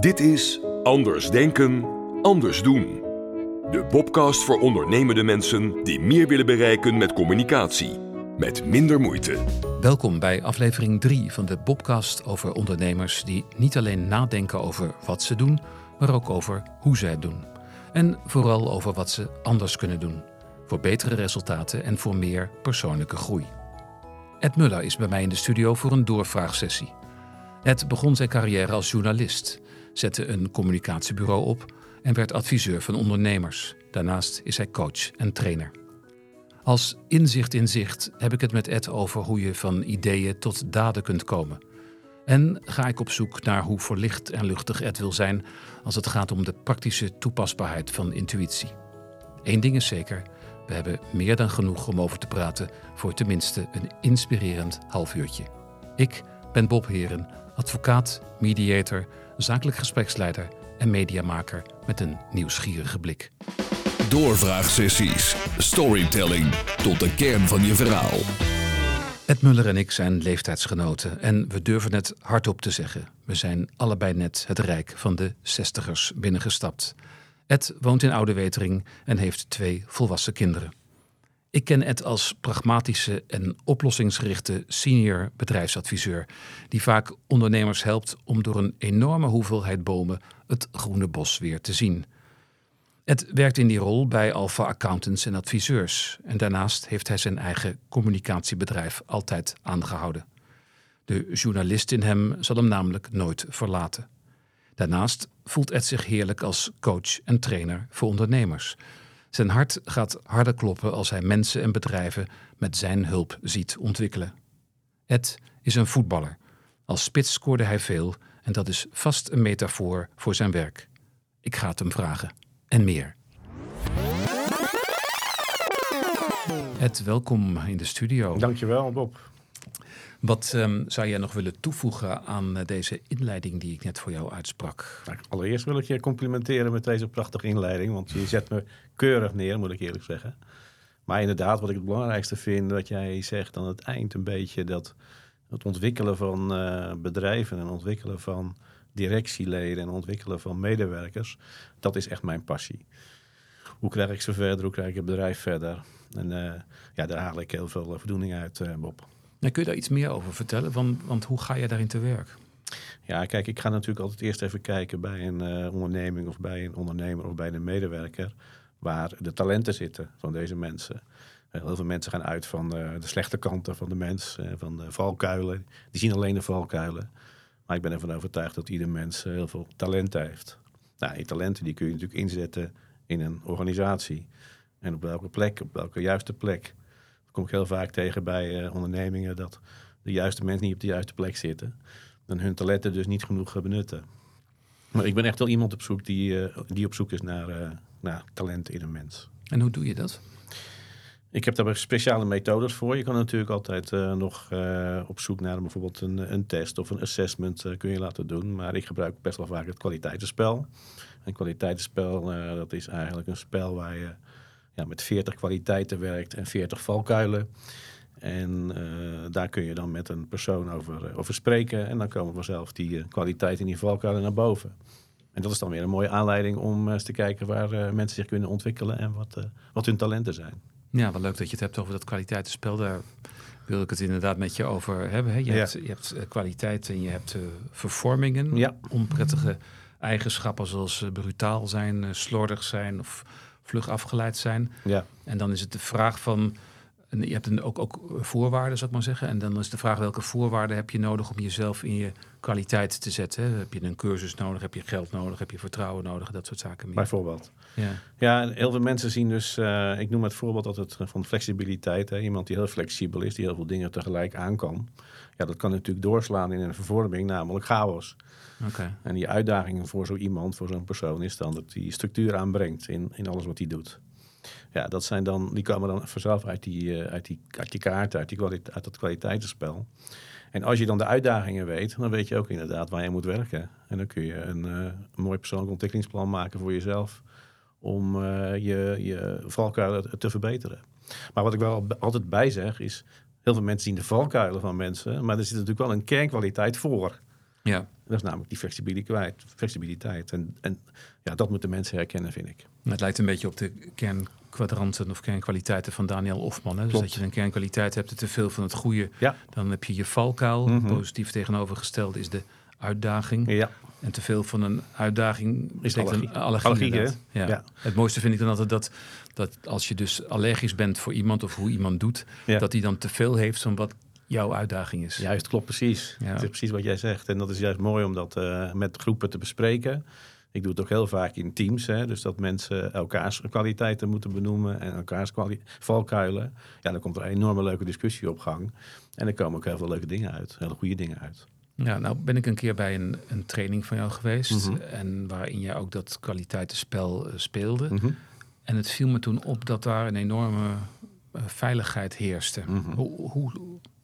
Dit is Anders Denken, Anders Doen. De Bobcast voor ondernemende mensen die meer willen bereiken met communicatie. Met minder moeite. Welkom bij aflevering 3 van de Bobcast over ondernemers die niet alleen nadenken over wat ze doen, maar ook over hoe zij het doen. En vooral over wat ze anders kunnen doen. Voor betere resultaten en voor meer persoonlijke groei. Ed Muller is bij mij in de studio voor een doorvraagsessie. Ed begon zijn carrière als journalist, zette een communicatiebureau op en werd adviseur van ondernemers. Daarnaast is hij coach en trainer. Als inzicht in zicht heb ik het met Ed over hoe je van ideeën tot daden kunt komen. En ga ik op zoek naar hoe verlicht en luchtig Ed wil zijn als het gaat om de praktische toepasbaarheid van intuïtie. Eén ding is zeker, we hebben meer dan genoeg om over te praten voor tenminste een inspirerend half uurtje. Ik ben Bob Heren, advocaat, mediator, zakelijk gespreksleider en mediamaker met een nieuwsgierige blik. Doorvraagsessies. Storytelling. Tot de kern van je verhaal. Ed Muller en ik zijn leeftijdsgenoten en we durven het hardop te zeggen. We zijn allebei net het rijk van de zestigers binnengestapt. Ed woont in Oude Wetering en heeft twee volwassen kinderen. Ik ken Ed als pragmatische en oplossingsgerichte senior bedrijfsadviseur, die vaak ondernemers helpt om door een enorme hoeveelheid bomen het groene bos weer te zien. Ed werkt in die rol bij Alpha Accountants en adviseurs en daarnaast heeft hij zijn eigen communicatiebedrijf altijd aangehouden. De journalist in hem zal hem namelijk nooit verlaten. Daarnaast voelt Ed zich heerlijk als coach en trainer voor ondernemers. Zijn hart gaat harder kloppen als hij mensen en bedrijven met zijn hulp ziet ontwikkelen. Ed is een voetballer. Als spits scoorde hij veel en dat is vast een metafoor voor zijn werk. Ik ga het hem vragen. En meer. Ed, welkom in de studio. Dankjewel, Bob. Wat um, zou jij nog willen toevoegen aan uh, deze inleiding die ik net voor jou uitsprak? Nou, allereerst wil ik je complimenteren met deze prachtige inleiding, want je zet me keurig neer, moet ik eerlijk zeggen. Maar inderdaad, wat ik het belangrijkste vind, dat jij zegt aan het eind een beetje dat het ontwikkelen van uh, bedrijven en ontwikkelen van directieleden en ontwikkelen van medewerkers, dat is echt mijn passie. Hoe krijg ik ze verder? Hoe krijg ik het bedrijf verder? En uh, ja, daar haal ik heel veel voldoening uit, Bob. Nou, kun je daar iets meer over vertellen? Want, want hoe ga je daarin te werk? Ja, kijk, ik ga natuurlijk altijd eerst even kijken bij een uh, onderneming of bij een ondernemer of bij een medewerker waar de talenten zitten van deze mensen. Heel veel mensen gaan uit van de slechte kanten van de mens, van de valkuilen. Die zien alleen de valkuilen. Maar ik ben ervan overtuigd dat ieder mens heel veel talenten heeft. Nou, die talenten die kun je natuurlijk inzetten in een organisatie. En op welke plek, op welke juiste plek. Kom ik heel vaak tegen bij uh, ondernemingen dat de juiste mensen niet op de juiste plek zitten. En hun talenten dus niet genoeg benutten. Maar ik ben echt wel iemand op zoek die, uh, die op zoek is naar, uh, naar talenten in een mens. En hoe doe je dat? Ik heb daar speciale methodes voor. Je kan natuurlijk altijd uh, nog uh, op zoek naar bijvoorbeeld een, een test of een assessment uh, kun je laten doen. Maar ik gebruik best wel vaak het kwaliteitenspel. Een kwaliteitenspel dat is eigenlijk een spel waar je ja, met 40 kwaliteiten werkt en 40 valkuilen. En daar kun je dan met een persoon over, over spreken. En dan komen vanzelf die kwaliteiten in die valkuilen naar boven. En dat is dan weer een mooie aanleiding om eens te kijken waar mensen zich kunnen ontwikkelen en wat, wat hun talenten zijn. Ja, wel leuk dat je het hebt over dat kwaliteitenspel. Daar wil ik het inderdaad met je over hebben. Hè? Je, ja. hebt, je hebt kwaliteiten en je hebt vervormingen. Ja. Onprettige eigenschappen zoals brutaal zijn, slordig zijn of vlug afgeleid zijn. Ja. En dan is het de vraag van... Je hebt een, ook, ook voorwaarden, zou ik maar zeggen. En dan is de vraag welke voorwaarden heb je nodig om jezelf in je kwaliteit te zetten. Hè? Heb je een cursus nodig, heb je geld nodig, heb je vertrouwen nodig, dat soort zaken meer. Bijvoorbeeld. Ja, ja heel veel mensen zien dus, uh, ik noem het voorbeeld altijd van flexibiliteit. Hè? Iemand die heel flexibel is, die heel veel dingen tegelijk aan kan. Ja, dat kan natuurlijk doorslaan in een vervorming, namelijk chaos. Okay. En die uitdaging voor zo iemand, voor zo'n persoon, is dan dat hij structuur aanbrengt in, in alles wat hij doet. Ja, dat zijn dan, die komen dan vanzelf uit die, uh, uit die, uit die kaart, uit, die kwalite uit dat kwaliteitenspel. En als je dan de uitdagingen weet, dan weet je ook inderdaad waar je moet werken. En dan kun je een, uh, een mooi persoonlijk ontwikkelingsplan maken voor jezelf om uh, je, je valkuilen te verbeteren. Maar wat ik wel altijd bij zeg is, heel veel mensen zien de valkuilen van mensen, maar er zit natuurlijk wel een kernkwaliteit voor. Ja. Dat is namelijk die flexibiliteit. flexibiliteit. En, en ja, dat moeten mensen herkennen, vind ik. Het lijkt een beetje op de kernkwadranten of kernkwaliteiten van Daniel Ofman. Hè? Dus Klopt. dat je een kernkwaliteit hebt, te veel van het goede. Ja. Dan heb je je valkuil. Mhm. Positief tegenovergesteld is de uitdaging. Ja, En te veel van een uitdaging Is allergie. een allergie. Allergie, ja. Ja. Het mooiste vind ik dan altijd dat, dat als je dus allergisch bent voor iemand of hoe iemand doet, Ja. dat hij dan te veel heeft van wat jouw uitdaging is. juist, klopt precies. Ja. Het is precies wat jij zegt. En dat is juist mooi om dat eh, met groepen te bespreken. Ik doe het ook heel vaak in teams. Hè? Dus dat mensen elkaars kwaliteiten moeten benoemen en elkaars valkuilen. Ja, dan komt er een enorme leuke discussie op gang. En er komen ook heel veel leuke dingen uit. Hele goede dingen uit. Ja, nou ben ik een keer bij een, een training van jou geweest. Mhm. En waarin jij ook dat kwaliteitenspel eh, speelde. Mhm. En het viel me toen op dat daar een enorme eh, veiligheid heerste. Mhm. hoe, hoe,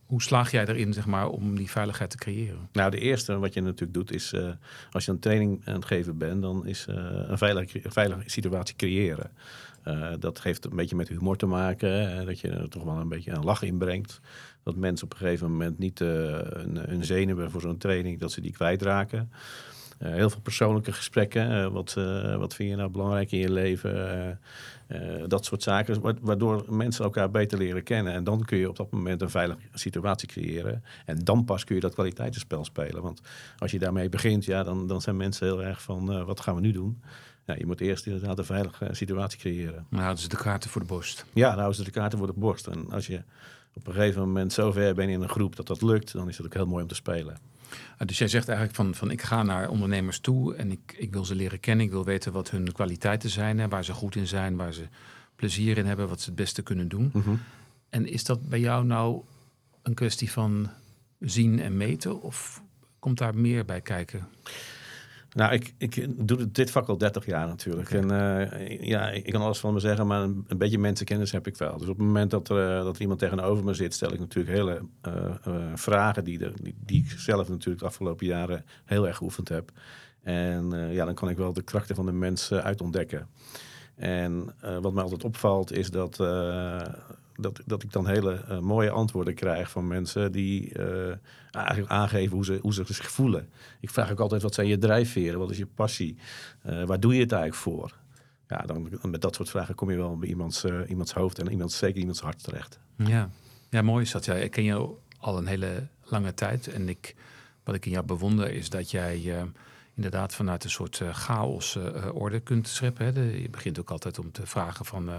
hoe slaag jij erin, zeg maar, om die veiligheid te creëren? Nou, de eerste wat je natuurlijk doet is, eh, als je een training aan het geven bent, dan is een veilige, veilige situatie creëren. Dat heeft een beetje met humor te maken, hè, dat je er toch wel een beetje een lach inbrengt. Dat mensen op een gegeven moment niet eh, een, een zenuwen voor zo'n training, dat ze die kwijtraken. Eh, heel veel persoonlijke gesprekken. eh, wat, eh, wat vind je nou belangrijk in je leven? Eh, eh, dat soort zaken. wa- Waardoor mensen elkaar beter leren kennen. En dan kun je op dat moment een veilige situatie creëren. En dan pas kun je dat kwaliteitenspel spelen. Want als je daarmee begint, ja, dan, dan zijn mensen heel erg van eh, wat gaan we nu doen? Ja, je moet eerst inderdaad een veilige situatie creëren. Dan houden ze de kaarten voor de borst. Ja, dan houden ze de kaarten voor de borst. En als je op een gegeven moment zo ver bent in een groep dat dat lukt, dan is het ook heel mooi om te spelen. Ah, Dus jij zegt eigenlijk van, van ik ga naar ondernemers toe en ik, ik wil ze leren kennen. Ik wil weten wat hun kwaliteiten zijn, hè, waar ze goed in zijn, waar ze plezier in hebben, wat ze het beste kunnen doen. En is dat bij jou nou een kwestie van zien en meten of komt daar meer bij kijken? Nou, ik, ik doe dit- vak al 30 jaar natuurlijk. En eh, ja, ik kan alles van me zeggen, maar een, een beetje mensenkennis heb ik wel. Dus op het moment dat er, eh, dat er iemand tegenover me zit, stel ik natuurlijk hele eh, vragen die, er, die, die ik zelf natuurlijk de afgelopen jaren heel erg geoefend heb. En ja, dan kan ik wel de krachten van de mensen uitontdekken. En wat mij altijd opvalt is dat, dat, dat ik dan hele eh, mooie antwoorden krijg van mensen die eh, eigenlijk aangeven hoe ze, hoe ze zich voelen. Ik vraag ook altijd, wat zijn je drijfveren? Wat is je passie? Eh, waar doe je het eigenlijk voor? Ja, dan, met dat soort vragen kom je wel bij iemands, iemands hoofd en iemands, zeker iemands hart terecht. Ja, ja mooi is dat. Ja, ik ken jou al een hele lange tijd. En ik, wat ik in jou bewonder is dat jij inderdaad vanuit een soort chaos orde kunt scheppen. Hè. Je begint ook altijd om te vragen van...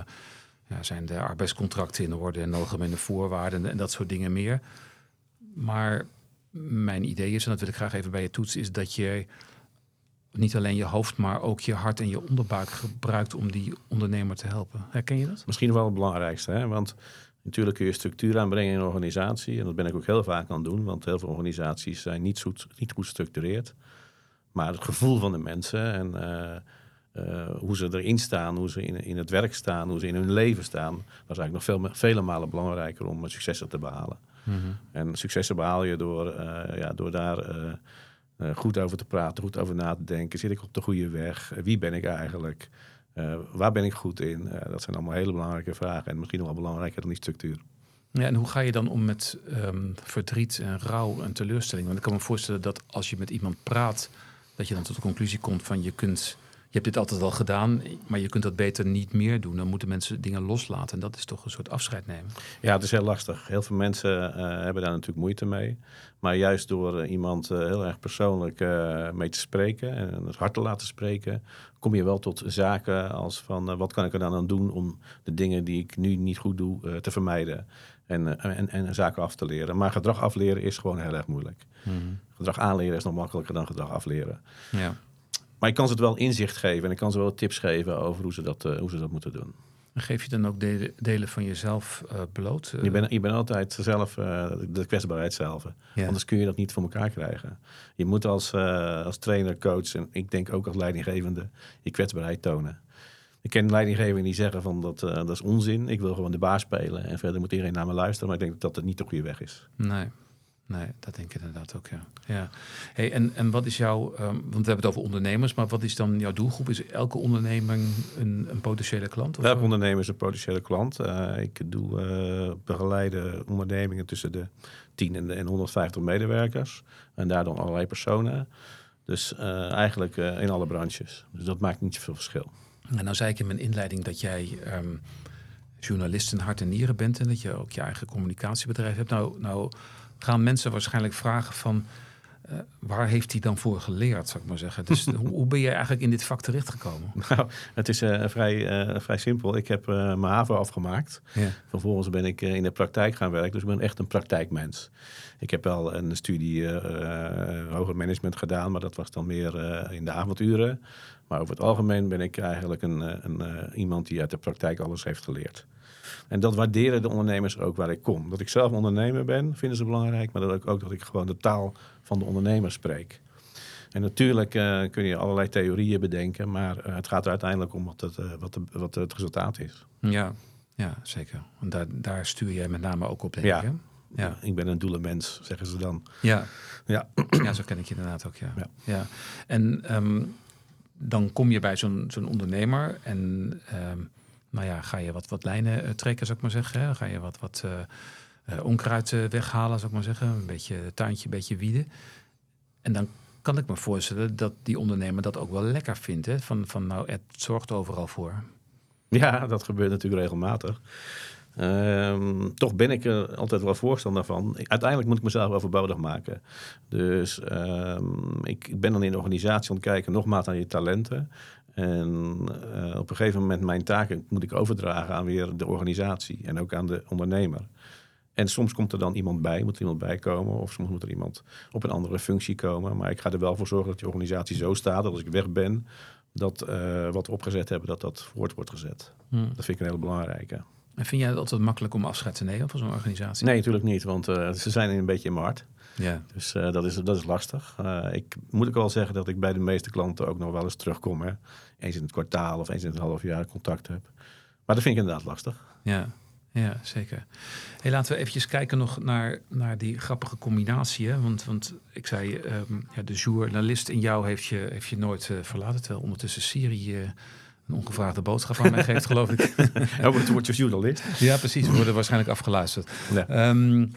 ja, zijn de arbeidscontracten in orde en algemene voorwaarden en, dat soort dingen meer. Maar mijn idee is, en dat wil ik graag even bij je toetsen, is dat je niet alleen je hoofd, maar ook je hart en je onderbuik gebruikt om die ondernemer te helpen. Herken je dat? Misschien wel het belangrijkste, hè? want natuurlijk kun je structuur aanbrengen in een organisatie. En dat ben ik ook heel vaak aan het doen, want heel veel organisaties zijn niet goed, niet goed gestructureerd. Maar het gevoel van de mensen en eh, eh, hoe ze erin staan, hoe ze in, in het werk staan, hoe ze in hun leven staan, dat is eigenlijk nog veel, vele malen belangrijker om successen te behalen. En successen behaal je door, eh, ja, door daar eh, goed over te praten, goed over na te denken. Zit ik op de goede weg? Wie ben ik eigenlijk? Waar ben ik goed in? Dat zijn allemaal hele belangrijke vragen. En misschien nog wel belangrijker dan die structuur. Ja, en hoe ga je dan om met ehm, verdriet en rouw en teleurstelling? Want ik kan me voorstellen dat als je met iemand praat, dat je dan tot de conclusie komt van je kunt, hebt dit altijd al gedaan, maar je kunt dat beter niet meer doen. Dan moeten mensen dingen loslaten en dat is toch een soort afscheid nemen. Ja, het is heel lastig. Heel veel mensen eh, hebben daar natuurlijk moeite mee. Maar juist door eh, iemand eh, heel erg persoonlijk mee te spreken en het hart te laten spreken, kom je wel tot zaken als van wat kan ik er dan aan doen om de dingen die ik nu niet goed doe te vermijden en, en, en zaken af te leren. Maar gedrag afleren is gewoon heel erg moeilijk. Gedrag aanleren is nog makkelijker dan gedrag afleren. Ja. Maar ik kan ze het wel inzicht geven en ik kan ze wel tips geven over hoe ze dat, eh, hoe ze dat moeten doen. En geef je dan ook delen, delen van jezelf eh, bloot? Je bent, je bent altijd zelf eh, de kwetsbaarheid zelf. Ja. Anders kun je dat niet voor elkaar krijgen. Je moet als, als trainer, coach en ik denk ook als leidinggevende je kwetsbaarheid tonen. Ik ken leidinggevenden die zeggen van dat, dat is onzin. Ik wil gewoon de baas spelen en verder moet iedereen naar me luisteren. Maar ik denk dat dat niet de goede weg is. Nee. Nee, dat denk ik inderdaad ook, ja. ja. Hey, en, en wat is jouw, um, want we hebben het over ondernemers, maar wat is dan jouw doelgroep? Is elke onderneming een, een potentiële klant? Elke ondernemer is een potentiële klant. Uh, ik doe uh, begeleide ondernemingen tussen de 10 en, de, en 150 medewerkers. En daar dan allerlei personen. Dus uh, eigenlijk in alle branches. Dus dat maakt niet zoveel verschil. En nou zei ik in mijn inleiding dat jij um, journalist in hart en nieren bent en dat je ook je eigen communicatiebedrijf hebt. Nou, nou gaan mensen waarschijnlijk vragen van uh, waar heeft hij dan voor geleerd, zou ik maar zeggen. Dus hoe, hoe, ben je eigenlijk in dit vak terechtgekomen? Nou, het is uh, vrij, uh, vrij simpel. Ik heb mijn HAVO afgemaakt. Ja. Vervolgens ben ik in de praktijk gaan werken. Dus ik ben echt een praktijkmens. Ik heb wel een studie hoger management gedaan, maar dat was dan meer in de avonduren. Maar over het algemeen ben ik eigenlijk een, een iemand die uit de praktijk alles heeft geleerd. En dat waarderen de ondernemers ook waar ik kom. Dat ik zelf ondernemer ben, vinden ze belangrijk. Maar dat ook, ook dat ik gewoon de taal van de ondernemer spreek. En natuurlijk uh, kun je allerlei theorieën bedenken. Maar uh, het gaat er uiteindelijk om wat het, uh, wat, de, wat het resultaat is. Ja, ja zeker. Want daar, daar stuur jij met name ook op, denk ja. ik. Hè? Ja. Ik ben een doelenmens, zeggen ze dan. Ja. Ja. ja, zo ken ik je inderdaad ook, ja. ja. ja. En um, dan kom je bij zo'n zo'n ondernemer en... Um, nou ja, ga je wat, wat lijnen uh, trekken, zou ik maar zeggen. Hè? Ga je wat, wat uh, uh, onkruid weghalen, zou ik maar zeggen. Een beetje tuintje, een beetje wieden. En dan kan ik me voorstellen dat die ondernemer dat ook wel lekker vindt. Hè? Van, van nou, het zorgt overal voor. Ja, dat gebeurt natuurlijk regelmatig. Um, toch ben ik er altijd wel voorstander van. Uiteindelijk moet ik mezelf overbodig maken. Dus um, ik ben dan in de organisatie aan het kijken, nogmaals naar je talenten. En uh, op een gegeven moment mijn taken moet ik overdragen aan weer de organisatie en ook aan de ondernemer. En soms komt er dan iemand bij, moet er iemand bij komen, of soms moet er iemand op een andere functie komen. Maar ik ga er wel voor zorgen dat die organisatie zo staat dat als ik weg ben, dat uh, wat we opgezet hebben, dat dat voort wordt gezet. Hmm. Dat vind ik een hele belangrijke. En vind jij het altijd makkelijk om afscheid te nemen van zo'n organisatie? Nee, natuurlijk niet, want uh, ze zijn een beetje in mijn hart. Ja. Dus uh, dat, is, dat is lastig. Uh, ik moet ook wel zeggen dat ik bij de meeste klanten ook nog wel eens terugkom. Hè. Eens in het kwartaal of eens in het half jaar contact heb. Maar dat vind ik inderdaad lastig. Ja, ja zeker. Hey, laten we eventjes kijken nog naar, naar die grappige combinatie. Hè? Want, want ik zei, um, ja, de journalist in jou heeft je, heeft je nooit verlaten. Terwijl ondertussen Syrië een ongevraagde boodschap aan mij geeft, geloof ik. het wordt je journalist. Ja, precies. We worden waarschijnlijk afgeluisterd. Ja. Um,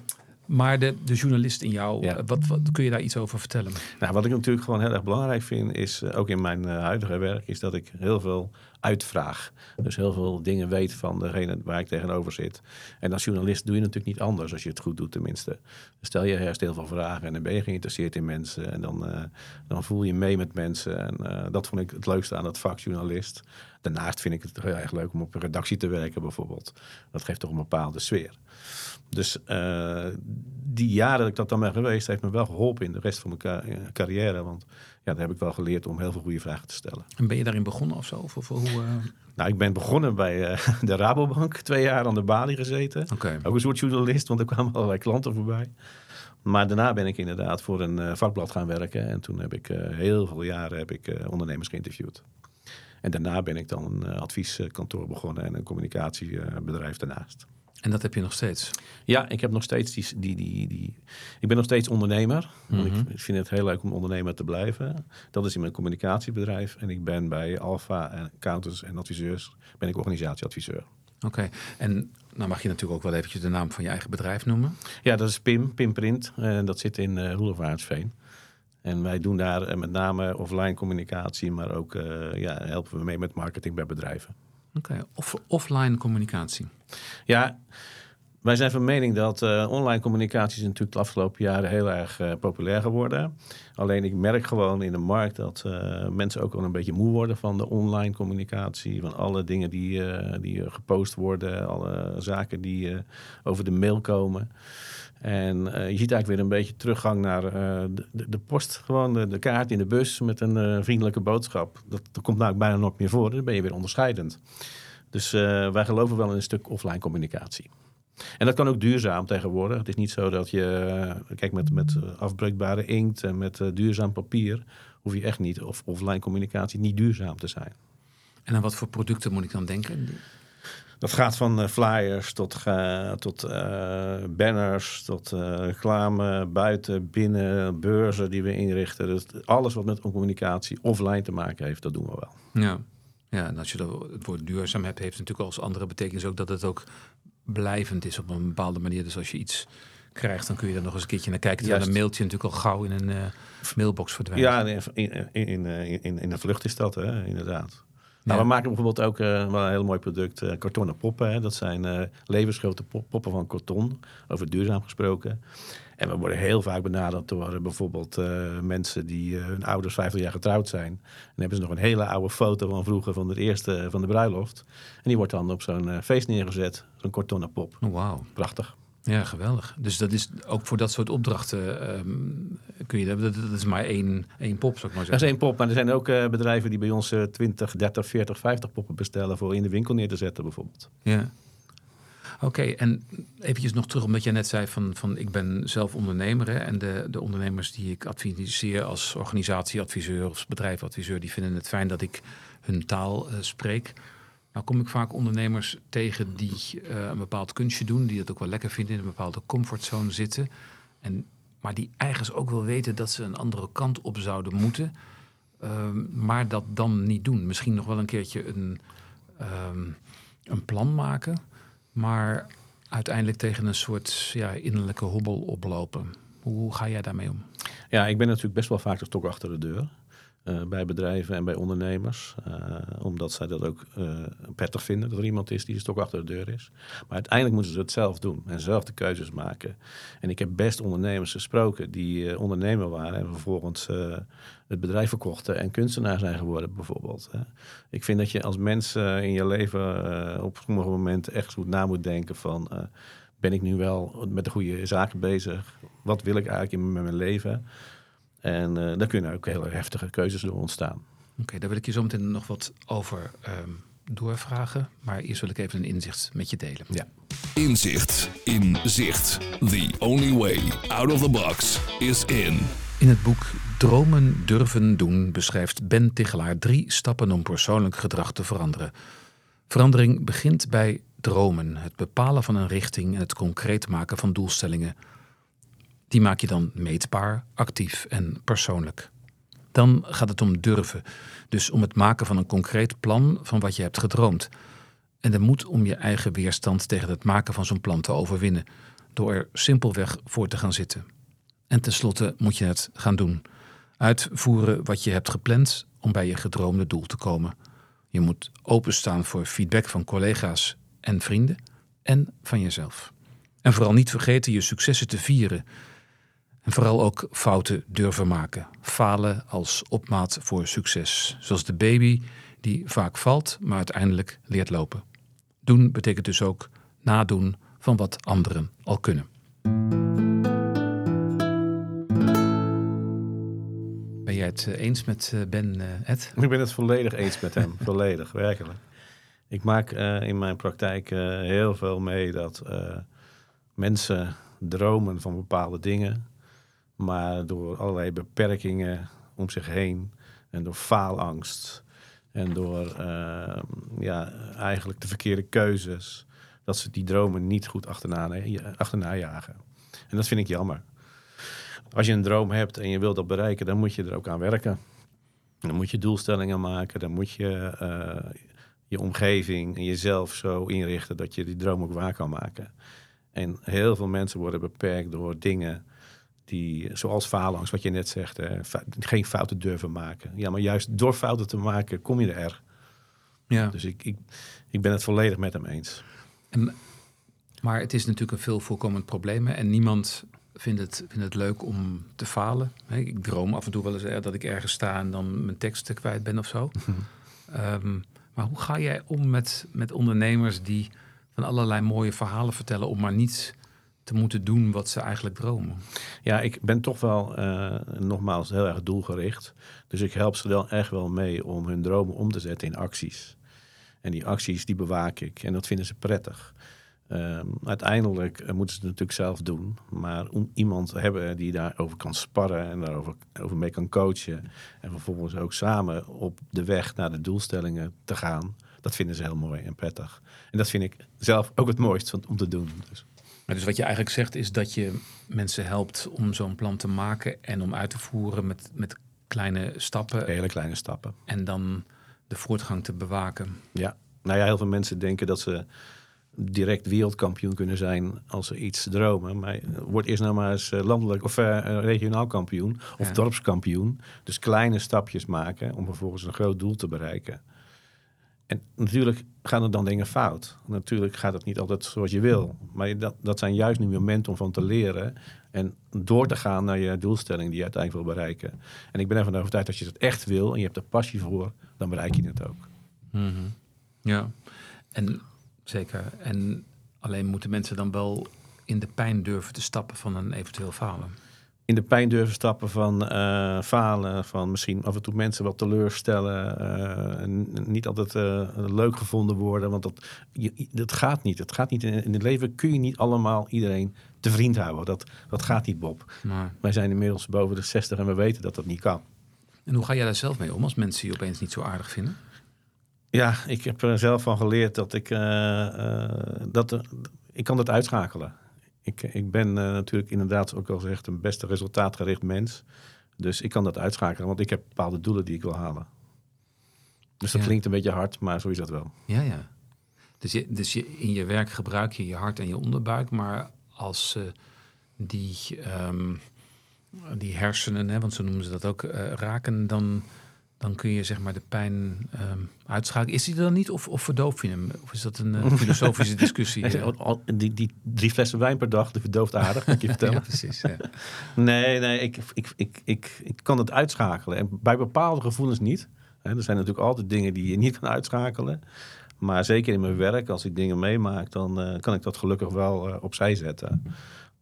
maar de, de journalist in jou, ja. wat, wat, kun je daar iets over vertellen? Nou, wat ik natuurlijk gewoon heel erg belangrijk vind, is uh, ook in mijn uh, huidige werk, is dat ik heel veel uitvraag. Dus heel veel dingen weet van degene waar ik tegenover zit. En als journalist doe je natuurlijk niet anders, als je het goed doet tenminste. Stel je eerst heel veel vragen en dan ben je geïnteresseerd in mensen. En dan, uh, dan voel je mee met mensen. En dat vond ik het leukste aan het vak journalist. Daarnaast vind ik het heel erg leuk om op een redactie te werken bijvoorbeeld. Dat geeft toch een bepaalde sfeer. Dus uh, die jaren dat ik dat dan ben geweest, heeft me wel geholpen in de rest van mijn carrière. Want ja, daar heb ik wel geleerd om heel veel goede vragen te stellen. En ben je daarin begonnen of zo? Of, of hoe, uh... Nou, ik ben begonnen bij uh, de Rabobank. Twee jaar aan de balie gezeten. Okay. Ook een soort journalist, want er kwamen allerlei klanten voorbij. Maar daarna ben ik inderdaad voor een vakblad gaan werken. En toen heb ik heel veel jaren heb ik, ondernemers geïnterviewd. En daarna ben ik dan een advieskantoor begonnen en een communicatiebedrijf daarnaast. En dat heb je nog steeds? Ja, ik heb nog steeds die. die, die, die ik ben nog steeds ondernemer. Mm -hmm. Ik vind het heel leuk om ondernemer te blijven. Dat is in mijn communicatiebedrijf. En ik ben bij Alpha Accountants en adviseurs ben ik organisatieadviseur. Oké, okay. en nou mag je natuurlijk ook wel eventjes de naam van je eigen bedrijf noemen. Ja, dat is PIM, PIM Print. En dat zit in uh. En wij doen daar uh, met name offline communicatie, maar ook uh, ja, helpen we mee met marketing bij bedrijven. Oké, okay. Off offline communicatie. Ja, wij zijn van mening dat uh, online communicatie is natuurlijk de afgelopen jaren heel erg uh, populair geworden. Alleen ik merk gewoon in de markt dat uh, mensen ook wel een beetje moe worden van de online communicatie. Van alle dingen die, die gepost worden, alle zaken die over de mail komen. En je ziet eigenlijk weer een beetje teruggang naar de, de, post. Gewoon de, kaart in de bus met een vriendelijke boodschap. Dat, dat komt nou bijna nog meer voor. Dan ben je weer onderscheidend. Dus wij geloven wel in een stuk offline communicatie. En dat kan ook duurzaam tegenwoordig. Het is niet zo dat je, kijk, met, met afbreekbare inkt en met duurzaam papier hoef je echt niet, of offline communicatie, niet duurzaam te zijn. En aan wat voor producten moet ik dan denken? Dat gaat van eh, flyers tot, tot eh, banners, tot eh, reclame, buiten, binnen, beurzen die we inrichten. Dus alles wat met communicatie offline te maken heeft, dat doen we wel. Ja. ja, en als je het woord duurzaam hebt, heeft het natuurlijk als andere betekenis ook dat het ook blijvend is op een bepaalde manier. Dus als je iets krijgt, dan kun je er nog eens een keertje naar kijken. Terwijl Juist. een mailtje natuurlijk al gauw in een mailbox verdwijnt. Ja, in, in, in, in, in, in de vlucht is dat, hè, inderdaad. Nou, we maken bijvoorbeeld ook eh, wel een heel mooi product, eh, kartonnen poppen. Hè. Dat zijn eh, levensgrote pop- poppen van karton, over duurzaam gesproken. En we worden heel vaak benaderd door bijvoorbeeld mensen die hun ouders 50 jaar getrouwd zijn. En dan hebben ze nog een hele oude foto van vroeger, van de eerste van de bruiloft. En die wordt dan op zo'n feest neergezet, zo'n kartonnen pop. Oh, Wauw. Prachtig. Ja, geweldig. Dus dat is ook voor dat soort opdrachten ehm, kun je dat, dat dat is maar één, één pop, zou ik maar Dat is zeggen. één pop, maar er zijn ook eh, bedrijven die bij ons eh, 20, 30, 40, 50 poppen bestellen voor in de winkel neer te zetten bijvoorbeeld. Ja. Oké, en eventjes nog terug, omdat jij net zei van, van ik ben zelf ondernemer. Hè, en de, de ondernemers die ik adviseer als organisatieadviseur of bedrijfadviseur, die vinden het fijn dat ik hun taal eh, spreek. Nou kom ik vaak ondernemers tegen die eh, een bepaald kunstje doen, die dat ook wel lekker vinden, in een bepaalde comfortzone zitten. En, maar die ergens ook wel weten dat ze een andere kant op zouden moeten, ehm, maar dat dan niet doen. Misschien nog wel een keertje een, ehm, een plan maken, maar uiteindelijk tegen een soort ja, innerlijke hobbel oplopen. Hoe ga jij daarmee om? Ja, ik ben natuurlijk best wel vaak de stok achter de deur. Eh, bij bedrijven en bij ondernemers. eh, omdat zij dat ook eh, prettig vinden dat er iemand is die de stok achter de deur is. Maar uiteindelijk moeten ze het zelf doen en zelf de keuzes maken. En ik heb best ondernemers gesproken die ondernemer waren en vervolgens het bedrijf verkochten en kunstenaar zijn geworden bijvoorbeeld. Hè. Ik vind dat je als mens in je leven op sommige momenten echt goed na moet denken van... ben ik nu wel met de goede zaken bezig? Wat wil ik eigenlijk in mijn leven? En eh daar kunnen ook hele heftige keuzes door ontstaan. Oké, daar wil ik je zo meteen nog wat over ehm, doorvragen. Maar eerst wil ik even een inzicht met je delen. Ja. Inzicht in zicht. The only way out of the box is in. In het boek Dromen durven doen beschrijft Ben Tichelaar drie stappen om persoonlijk gedrag te veranderen. Verandering begint bij dromen, het bepalen van een richting en het concreet maken van doelstellingen. Die maak je dan meetbaar, actief en persoonlijk. Dan gaat het om durven, dus om het maken van een concreet plan van wat je hebt gedroomd. En de moed om je eigen weerstand tegen het maken van zo'n plan te overwinnen, door er simpelweg voor te gaan zitten. En tenslotte moet je het gaan doen. Uitvoeren wat je hebt gepland om bij je gedroomde doel te komen. Je moet openstaan voor feedback van collega's en vrienden en van jezelf. En vooral niet vergeten je successen te vieren. En vooral ook fouten durven maken. Falen als opmaat voor succes. Zoals de baby die vaak valt, maar uiteindelijk leert lopen. Doen betekent dus ook nadoen van wat anderen al kunnen. Ben jij het eh, eens met eh, Ben, eh, Ed? Ik ben het volledig eens met hem. volledig, werkelijk. Ik maak in mijn praktijk heel veel mee dat mensen dromen van bepaalde dingen. Maar door allerlei beperkingen om zich heen en door faalangst en door eh, ja, eigenlijk de verkeerde keuzes, dat ze die dromen niet goed achterna, achterna jagen. En dat vind ik jammer. Als je een droom hebt en je wilt dat bereiken, dan moet je er ook aan werken. Dan moet je doelstellingen maken, dan moet je eh, je omgeving en jezelf zo inrichten dat je die droom ook waar kan maken. En heel veel mensen worden beperkt door dingen die, zoals faalangst, wat je net zegt, geen fouten durven maken. Ja, maar juist door fouten te maken kom je er. Ja. Dus ik, ik, ik ben het volledig met hem eens. En, maar het is natuurlijk een veel voorkomend probleem. hè, En niemand vindt het, vindt het leuk om te falen. Hè, Ik droom af en toe wel eens eh, dat ik ergens sta en dan mijn teksten kwijt ben of zo. Ehm, maar hoe ga jij om met, met ondernemers die van allerlei mooie verhalen vertellen om maar niet te moeten doen wat ze eigenlijk dromen? Ja, ik ben toch wel eh, nogmaals heel erg doelgericht. Dus ik help ze wel echt wel mee om hun dromen om te zetten in acties. En die acties die bewaak ik en dat vinden ze prettig. Ehm, uiteindelijk eh, moeten ze het natuurlijk zelf doen. Maar om iemand te hebben die daarover kan sparren en daarover over mee kan coachen. En vervolgens ook samen op de weg naar de doelstellingen te gaan. dat vinden ze heel mooi en prettig. En dat vind ik zelf ook het mooist om te doen. Dus. Dus wat je eigenlijk zegt is dat je mensen helpt om zo'n plan te maken en om uit te voeren met, met kleine stappen. Hele kleine stappen. En dan de voortgang te bewaken. Ja, nou ja, heel veel mensen denken dat ze direct wereldkampioen kunnen zijn als ze iets dromen. Maar word eerst nou maar eens eh, landelijk of uh, regionaal kampioen of Ja. dorpskampioen. Dus kleine stapjes maken om vervolgens een groot doel te bereiken. En natuurlijk gaan er dan dingen fout. Natuurlijk gaat het niet altijd zoals je wil. Maar dat, dat zijn juist nu momenten om van te leren en door te gaan naar je doelstelling die je uiteindelijk wil bereiken. En ik ben ervan overtuigd dat als je het echt wil en je hebt er passie voor, dan bereik je het ook. Mhm. Ja, en zeker. En alleen moeten mensen dan wel in de pijn durven te stappen van een eventueel falen. In de pijn durven stappen van eh, falen, van misschien af en toe mensen wat teleurstellen, en niet altijd eh, leuk gevonden worden, want dat, je, dat gaat niet. Het gaat niet in, in het leven kun je niet allemaal iedereen te vriend houden. Dat, dat gaat niet, Bob. Maar, Wij zijn inmiddels boven de 60 en we weten dat dat niet kan. en hoe ga jij daar zelf mee om als mensen je opeens niet zo aardig vinden? Ja, ik heb er zelf van geleerd dat ik dat ik kan dat uitschakelen. Ik, ik ben eh, natuurlijk inderdaad ook al gezegd een beste resultaatgericht mens. Dus ik kan dat uitschakelen, want ik heb bepaalde doelen die ik wil halen. Dus dat Ja. klinkt een beetje hard, maar zo is dat wel. Ja, ja. Dus, je, dus je, in je werk gebruik je je hart en je onderbuik, maar als eh, die, ehm, die hersenen, hè, want zo noemen ze dat ook, eh, raken, dan, dan kun je zeg maar de pijn ehm, uitschakelen. Is die er dan niet of, of verdoof je hem? Of is dat een eh, filosofische discussie? Al- al- die, die drie flessen wijn per dag, die verdooft aardig, ik je vertellen. ja, precies. Ja. Nee, nee, ik, ik, ik, ik, ik kan het uitschakelen. En bij bepaalde gevoelens niet. Er zijn natuurlijk altijd dingen die je niet kan uitschakelen. Maar zeker in mijn werk, als ik dingen meemaak, dan eh, kan ik dat gelukkig wel eh, opzij zetten.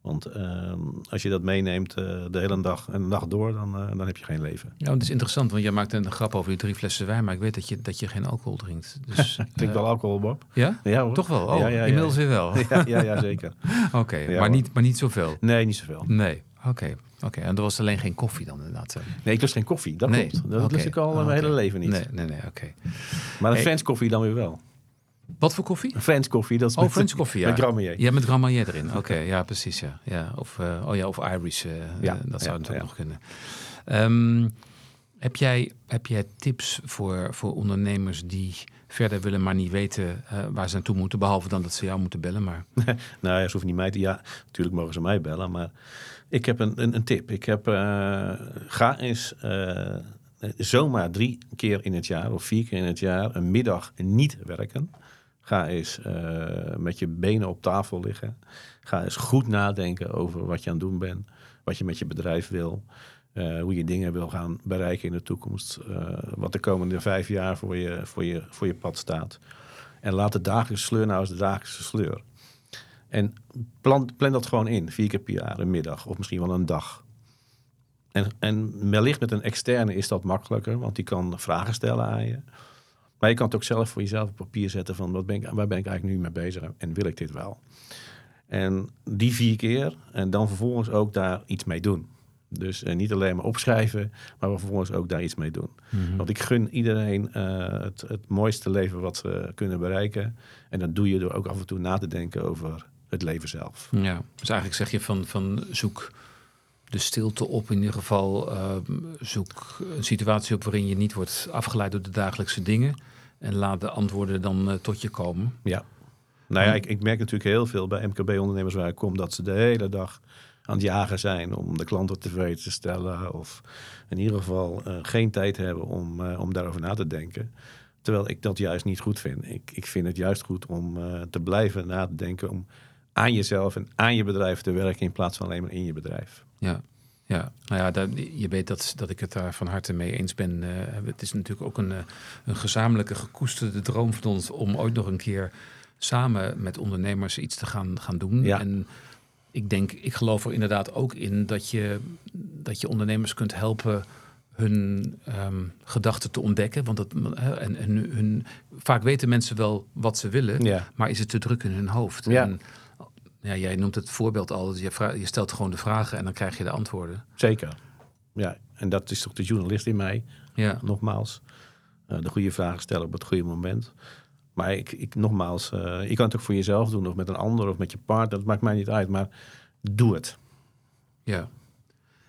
Want ehm, als je dat meeneemt eh, de hele dag en de nacht door, dan, eh, dan heb je geen leven. Ja, het is interessant, want jij maakt een grap over die drie flessen wijn, maar ik weet dat je, dat je geen alcohol drinkt. Dus, Ik drink eh, wel alcohol, Bob. Ja? Ja, hoor. Toch wel? Oh, Ja, ja, ja. inmiddels weer wel. Ja, ja, ja zeker. Oké, maar, hoor. niet, maar niet zoveel. Nee, niet zoveel. Nee, oké. Oké, en er was alleen geen koffie dan inderdaad. Nee, ik lust geen koffie. Dat Nee. klopt. Dat Oké. lust ik al Ah, mijn hele leven niet. Nee, nee, nee, oké. Maar een Hey. French koffie dan weer wel. Wat voor koffie? French koffie, dat is Oh, met, French koffie, ja. met Grand Ja, met Grand Marnier erin. Oké, ja, precies, ja. ja. Of, eh, oh ja, of Irish, eh, Ja, eh, dat zou ja, natuurlijk nog kunnen. Ehm, heb, jij, heb jij tips voor, voor ondernemers die verder willen, maar niet weten waar ze naartoe moeten, behalve dan dat ze jou moeten bellen, maar... Nou ja, ze hoeven niet mij te... Ja, natuurlijk mogen ze mij bellen, maar ik heb een, een, een tip. Ik heb... ga eens zomaar drie keer in het jaar of vier keer in het jaar een middag niet werken. Ga eens eh, met je benen op tafel liggen. Ga eens goed nadenken over wat je aan het doen bent. Wat je met je bedrijf wil. eh, hoe je dingen wil gaan bereiken in de toekomst. eh, wat de komende vijf jaar voor je, voor, je, voor je pad staat. En laat de dagelijkse sleur nou eens de dagelijkse sleur. En plan, plan dat gewoon in, vier keer per jaar, een middag of misschien wel een dag. En, en wellicht met een externe is dat makkelijker, want die kan vragen stellen aan je. Maar je kan het ook zelf voor jezelf op papier zetten van wat ben ik, waar ben ik eigenlijk nu mee bezig en wil ik dit wel? En die vier keer en dan vervolgens ook daar iets mee doen. Dus eh, niet alleen maar opschrijven, maar vervolgens ook daar iets mee doen. Want ik gun iedereen eh, het, het mooiste leven wat ze kunnen bereiken. En dat doe je door ook af en toe na te denken over het leven zelf. Ja, dus eigenlijk zeg je van, van zoek de stilte op in ieder geval. ehm, zoek een situatie op waarin je niet wordt afgeleid door de dagelijkse dingen. En laat de antwoorden dan eh, tot je komen. Ja. Nou ja, ik, ik merk natuurlijk heel veel bij MKB-ondernemers waar ik kom... dat ze de hele dag aan het jagen zijn om de klanten tevreden te stellen... of in ieder geval eh, geen tijd hebben om, eh, om daarover na te denken. Terwijl ik dat juist niet goed vind. Ik, ik vind het juist goed om te blijven na te denken... om aan jezelf en aan je bedrijf te werken... in plaats van alleen maar in je bedrijf. Ja, ja. nou ja, daar, je weet dat, dat ik het daar van harte mee eens ben. Eh, het is natuurlijk ook een, eh, een gezamenlijke gekoesterde droom van ons om ooit nog een keer samen met ondernemers iets te gaan, gaan doen. Ja. En ik denk, ik geloof er inderdaad ook in dat je, dat je ondernemers kunt helpen hun ehm, gedachten te ontdekken. Want dat, hè, en, en hun, vaak weten mensen wel wat ze willen, Ja. maar is het te druk in hun hoofd. Ja. En, ja, jij noemt het voorbeeld al. Je, vra- je stelt gewoon de vragen en dan krijg je de antwoorden. Zeker. Ja, en dat is toch de journalist in mij, Ja, nogmaals. Eh, de goede vragen stellen op het goede moment. Maar ik, ik nogmaals, eh, je kan het ook voor jezelf doen of met een ander of met je partner. Dat maakt mij niet uit, maar doe het. Ja.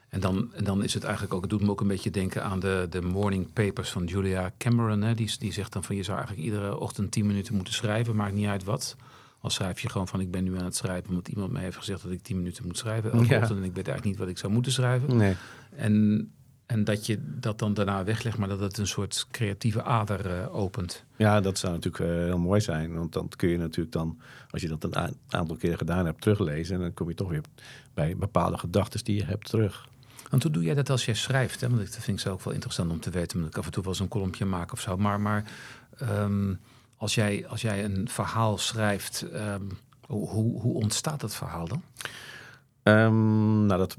En dan, en dan is het eigenlijk ook, het doet me ook een beetje denken aan de, de morning papers van Julia Cameron. Hè? Die, die zegt dan van je zou eigenlijk iedere ochtend 10 minuten moeten schrijven, maakt niet uit wat. Al schrijf je gewoon van ik ben nu aan het schrijven omdat iemand mij heeft gezegd dat ik 10 minuten moet schrijven elke Ja. ochtend en ik weet eigenlijk niet wat ik zou moeten schrijven. Nee. En, en dat je dat dan daarna weglegt, maar dat het een soort creatieve ader eh, opent. Ja, dat zou natuurlijk eh, heel mooi zijn. Want dan kun je natuurlijk dan, als je dat een aantal keren gedaan hebt, teruglezen. En dan kom je toch weer bij bepaalde gedachten die je hebt terug. Want hoe doe jij dat als jij schrijft? Hè? Want dat vind ik zo ook wel interessant om te weten. Omdat ik af en toe wel eens een kolompje maak of zo. Maar, maar ehm, als, jij, als jij een verhaal schrijft, ehm, hoe, hoe, ontstaat dat verhaal dan? Ehm, nou, dat,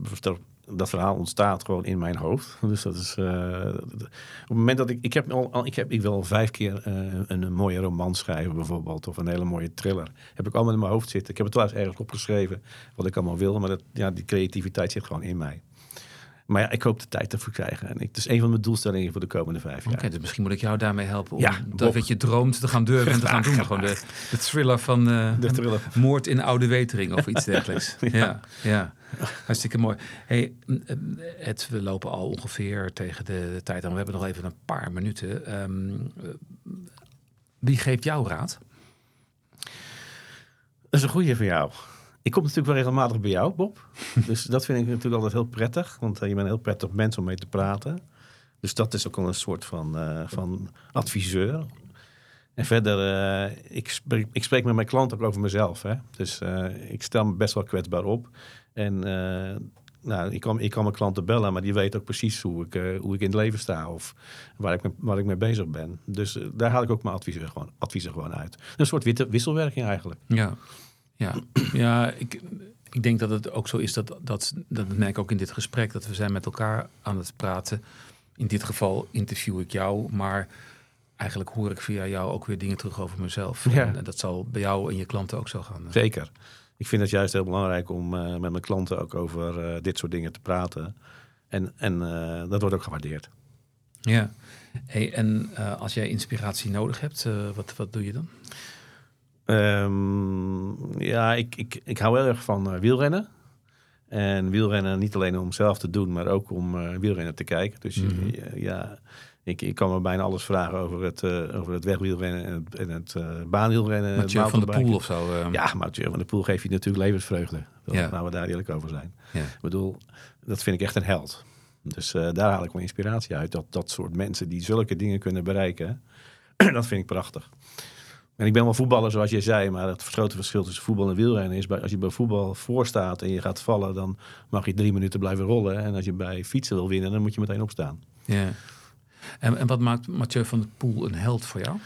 dat, verhaal ontstaat gewoon in mijn hoofd. Dus dat is. eh, op het moment dat ik. Ik heb al, ik heb ik wil vijf keer eh, een, mooie roman schrijven, bijvoorbeeld. Of een hele mooie thriller. Heb ik allemaal in mijn hoofd zitten. Ik heb het wel eens ergens opgeschreven. Wat ik allemaal wil. Maar dat, ja, die creativiteit zit gewoon in mij. Maar ja, ik hoop de tijd ervoor krijgen. En ik, het is een van mijn doelstellingen voor de komende vijf jaar. Oké, dus misschien moet ik jou daarmee helpen om Ja, dat wat je droomt te gaan durven en te gaan doen. Gewoon de, de thriller van eh, De thriller. Moord in Oude Wetering of iets dergelijks. ja. Ja. ja, hartstikke mooi. Hey, Ed, we lopen al ongeveer tegen de, tijd aan. We hebben nog even een paar minuten. Ehm, eh, wie geeft jou raad? Dat is een goede voor jou. Ik kom natuurlijk wel regelmatig bij jou, Bob. dus dat vind ik natuurlijk altijd heel prettig. Want eh, je bent een heel prettig mens om mee te praten. Dus dat is ook al een soort van, eh, van adviseur. En verder, eh, ik, spreek, ik spreek met mijn klant ook over mezelf. Hè? Dus ik stel me best wel kwetsbaar op. En nou, ik, kan, ik kan mijn klanten bellen, maar die weten ook precies hoe ik, hoe ik in het leven sta. Of waar ik, waar ik mee bezig ben. Dus daar haal ik ook mijn adviezen gewoon, adviezen gewoon uit. Een soort witte- wisselwerking eigenlijk. Ja, ja. ja ik, ik denk dat het ook zo is dat, dat, dat merk ik ook in dit gesprek, dat we zijn met elkaar aan het praten. In dit geval interview ik jou, maar eigenlijk hoor ik via jou ook weer dingen terug over mezelf. Ja. En, en dat zal bij jou en je klanten ook zo gaan. Zeker. Ik vind het juist heel belangrijk om eh, met mijn klanten ook over eh, dit soort dingen te praten. En, en eh, dat wordt ook gewaardeerd. Ja. Hey, en eh, als jij inspiratie nodig hebt, eh, wat, wat doe je dan? Ehm, ja, ik, ik, ik hou heel erg van eh, wielrennen. En wielrennen niet alleen om zelf te doen, maar ook om eh, wielrennen te kijken. Dus Mhm. ja, ja, ik, ik kan me bijna alles vragen over het, eh, over het wegwielrennen en het, en het baanwielrennen. het Mathieu van der Poel of zo? eh, Ja, Mathieu van der Poel geeft je natuurlijk levensvreugde. Dat, Ja. Laten we daar eerlijk over zijn. ja. Ik bedoel, dat vind ik echt een held. Dus daar haal ik mijn inspiratie uit. Dat dat soort mensen die zulke dingen kunnen bereiken, dat vind ik prachtig. En ik ben wel voetballer, zoals je zei, maar het grote verschil tussen voetbal en wielrennen is, bij, als je bij voetbal voor staat en je gaat vallen, dan mag je drie minuten blijven rollen. En als je bij fietsen wil winnen, dan moet je meteen opstaan. ja. En, en wat maakt Mathieu van der Poel een held voor jou?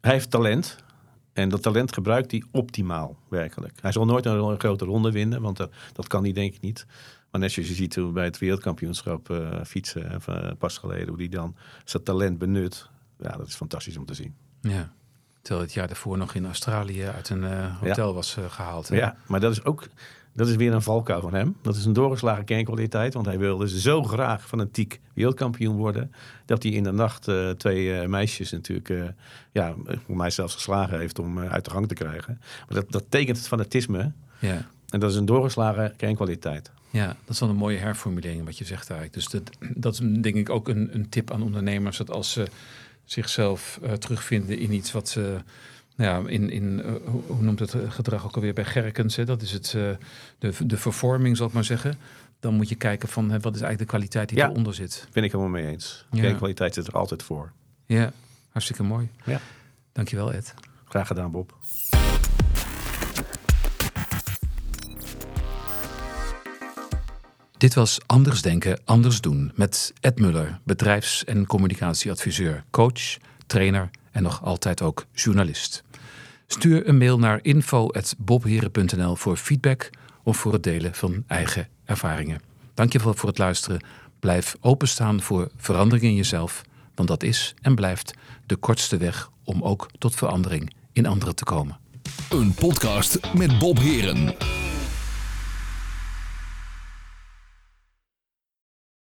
Hij heeft talent. En dat talent gebruikt hij optimaal, werkelijk. Hij zal nooit een, ro- een grote ronde winnen, want dat, dat kan hij denk ik niet. Maar net zoals je ziet hoe bij het wereldkampioenschap eh, fietsen, eh, pas geleden, hoe hij dan zijn talent benut. Ja, dat is fantastisch om te zien. Ja. Terwijl het jaar daarvoor nog in Australië uit een eh, hotel was eh, gehaald. hè? Ja, maar dat is ook dat is weer een valkuil van hem. Dat is een doorgeslagen kernkwaliteit, want hij wilde zo graag fanatiek wereldkampioen worden, dat hij in de nacht eh, twee meisjes natuurlijk, ja, voor mij zelfs geslagen heeft om uit de gang te krijgen. Maar dat, dat tekent het fanatisme. ja. En dat is een doorgeslagen kernkwaliteit. Ja, dat is wel een mooie herformulering wat je zegt eigenlijk. Dus dat, dat is denk ik ook een, een tip aan ondernemers. Dat als ze zichzelf eh, terugvinden in iets wat ze... Nou ja, in, in eh, hoe noemt het eh, gedrag ook alweer bij Gerkens? Hè? Dat is het, eh, de, de vervorming, zal ik maar zeggen. Dan moet je kijken van hè, wat is eigenlijk de kwaliteit die Ja. eronder zit. Ben ik helemaal mee eens. Ja. Kernkwaliteit zit er altijd voor. Ja, hartstikke mooi. Ja. Dankjewel Ed. Graag gedaan, Bob. Dit was Anders Denken, Anders Doen met Ed Muller, bedrijfs- en communicatieadviseur, coach, trainer en nog altijd ook journalist. Stuur een mail naar info.bobheren.nl voor feedback of voor het delen van eigen ervaringen. Dankjewel voor het luisteren. Blijf openstaan voor verandering in jezelf, want dat is en blijft de kortste weg om ook tot verandering in anderen te komen. Een podcast met Bob Heren.